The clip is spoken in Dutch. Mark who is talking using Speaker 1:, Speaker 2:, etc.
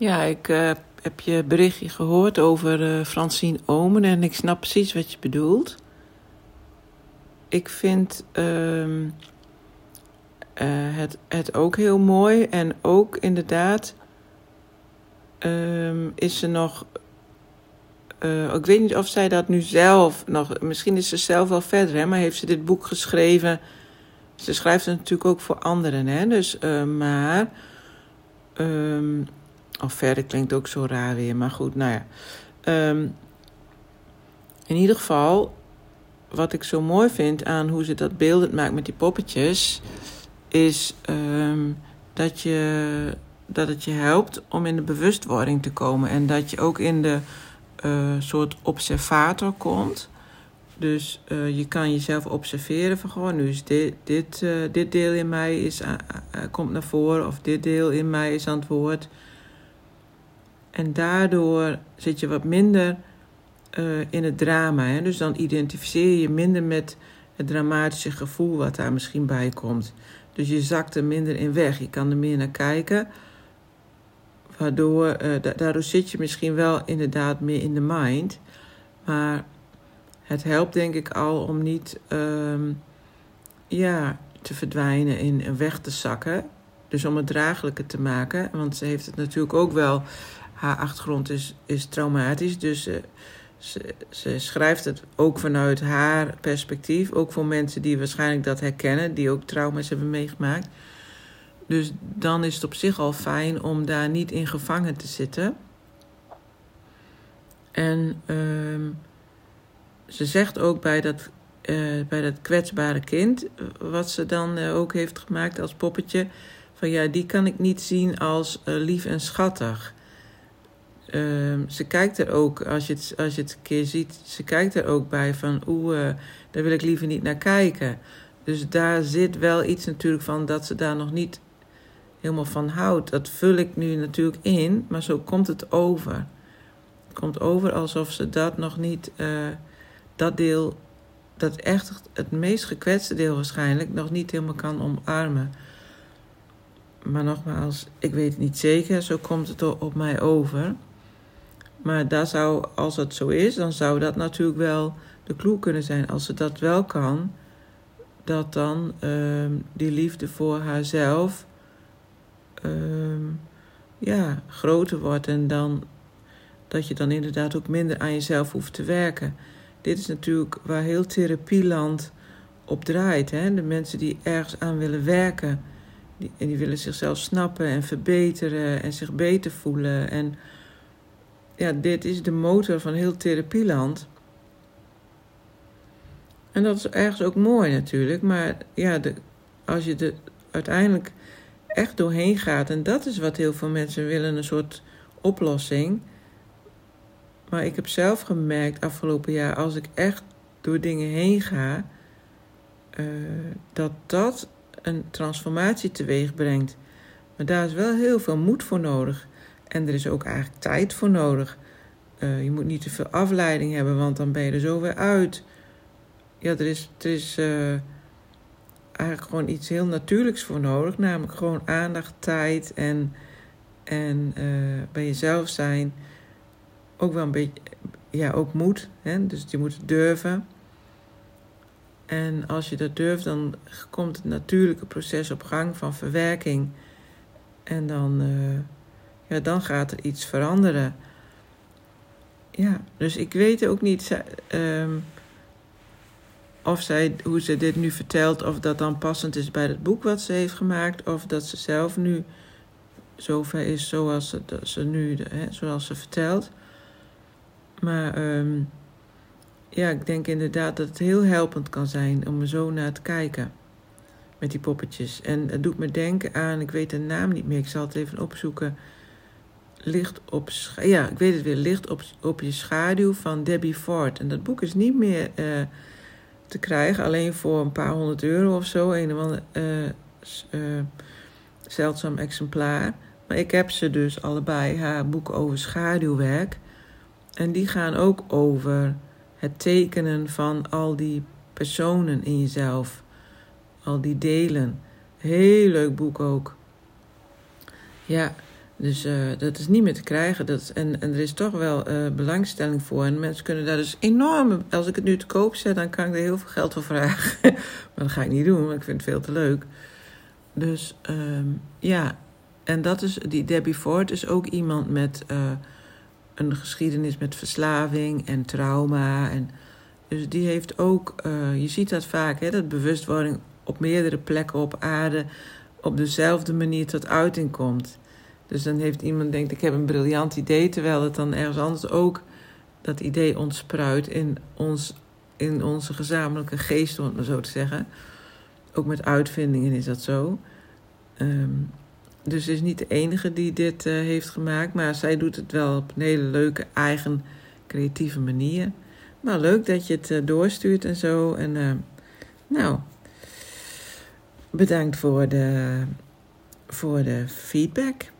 Speaker 1: Ja, ik uh, heb je berichtje gehoord over uh, Francine Omen en ik snap precies wat je bedoelt. Ik vind uh, uh, het, het ook heel mooi en ook inderdaad ehm, is ze nog. Ik weet niet of zij dat nu zelf nog. Misschien is ze zelf wel verder, hè, maar heeft ze dit boek geschreven. Ze schrijft het natuurlijk ook voor anderen, hè? Dus, maar. Um, verder klinkt ook zo raar weer, maar goed, nou ja. Um, in ieder geval, wat ik zo mooi vind aan hoe ze dat beeldend maakt met die poppetjes, is um, dat, je, dat het je helpt om in de bewustwording te komen. En dat je ook in de uh, soort observator komt. Dus uh, je kan jezelf observeren van gewoon, nu is dit, dit, uh, dit deel in mij is, komt naar voren, of dit deel in mij is aan het woord. En daardoor zit je wat minder uh, in het drama. Hè? Dus dan identificeer je minder met het dramatische gevoel wat daar misschien bij komt. Dus je zakt er minder in weg. Je kan er meer naar kijken. Waardoor, uh, da daardoor zit je misschien wel inderdaad meer in de mind. Maar het helpt denk ik al om niet um, ja, te verdwijnen in weg te zakken. Dus om het draaglijker te maken. Want ze heeft het natuurlijk ook wel haar achtergrond is, is traumatisch. Dus ze, ze, schrijft het ook vanuit haar perspectief. Ook voor mensen die waarschijnlijk dat herkennen, die ook trauma's hebben meegemaakt. Dus dan is het op zich al fijn om daar niet in gevangen te zitten. En uh, ze zegt ook bij dat, uh, bij dat kwetsbare kind, wat ze dan uh, ook heeft gemaakt als poppetje, van ja, die kan ik niet zien als uh, lief en schattig. Uh, ze kijkt er ook, als je, het, als je het een keer ziet, ze kijkt er ook bij van, oeh, uh, daar wil ik liever niet naar kijken. Dus daar zit wel iets natuurlijk van dat ze daar nog niet helemaal van houdt. Dat vul ik nu natuurlijk in, maar zo komt het over. Het komt over alsof ze dat nog niet, uh, dat deel, dat echt het meest gekwetste deel waarschijnlijk, nog niet helemaal kan omarmen. Maar nogmaals, ik weet het niet zeker, zo komt het op mij over. Maar daar zou, als het zo is, dan zou dat natuurlijk wel de clue kunnen zijn. Als ze dat wel kan, dat dan uh, die liefde voor haarzelf uh, ja, groter wordt. En dan dat je dan inderdaad ook minder aan jezelf hoeft te werken. Dit is natuurlijk waar heel therapieland op draait. Hè? De mensen die ergens aan willen werken. Die, en die willen zichzelf snappen en verbeteren en zich beter voelen. En ja, dit is de motor van heel therapieland. En dat is ergens ook mooi natuurlijk. Maar ja, de, als je er uiteindelijk echt doorheen gaat, en dat is wat heel veel mensen willen, een soort oplossing. Maar ik heb zelf gemerkt afgelopen jaar, als ik echt door dingen heen ga, uh, dat dat een transformatie teweeg brengt. Maar daar is wel heel veel moed voor nodig. En er is ook eigenlijk tijd voor nodig. Uh, je moet niet te veel afleiding hebben, want dan ben je er zo weer uit. Ja, er is, er is uh, eigenlijk gewoon iets heel natuurlijks voor nodig. Namelijk gewoon aandacht, tijd en, en uh, bij jezelf zijn. Ook wel een beetje, ja, ook moed. Hè? Dus je moet durven. En als je dat durft, dan komt het natuurlijke proces op gang van verwerking. En dan ja, dan gaat er iets veranderen. Ja, dus ik weet ook niet um, of zij, hoe ze dit nu vertelt, of dat dan passend is bij het boek wat ze heeft gemaakt, of dat ze zelf nu zover is zoals ze, nu, hè, zoals ze vertelt. Maar um, ja, ik denk inderdaad dat het heel helpend kan zijn om er zo naar te kijken. Met die poppetjes. En het doet me denken aan, ik weet de naam niet meer, ik zal het even opzoeken Licht op, ja, ik weet het weer, Licht op, op je schaduw van Debbie Ford. En dat boek is niet meer uh, te krijgen, alleen voor een paar honderd euro of zo. Een of uh, uh, zeldzaam exemplaar. Maar ik heb ze dus allebei, haar boeken over schaduwwerk. En die gaan ook over het tekenen van al die personen in jezelf. Al die delen. Heel leuk boek ook. Ja, Dus uh, dat is niet meer te krijgen. Dat en, en er is toch wel uh, belangstelling voor. En mensen kunnen daar dus enorm... Als ik het nu te koop zet, dan kan ik er heel veel geld voor vragen. maar dat ga ik niet doen, want ik vind het veel te leuk. Dus um, ja, en dat is... Die Debbie Ford is ook iemand met uh, een geschiedenis met verslaving en trauma. En, dus die heeft ook... je ziet dat vaak, hè, dat bewustwording op meerdere plekken op aarde... op dezelfde manier tot uiting komt... Dus dan heeft iemand denkt, ik heb een briljant idee, terwijl het dan ergens anders ook dat idee ontspruit in, ons, in onze gezamenlijke geest, om het maar zo te zeggen. Ook met uitvindingen is dat zo. Um, dus ze is niet de enige die dit uh, heeft gemaakt, maar zij doet het wel op een hele leuke, eigen, creatieve manier. Maar leuk dat je het uh, doorstuurt en zo. En uh, nou, bedankt voor de, voor de feedback.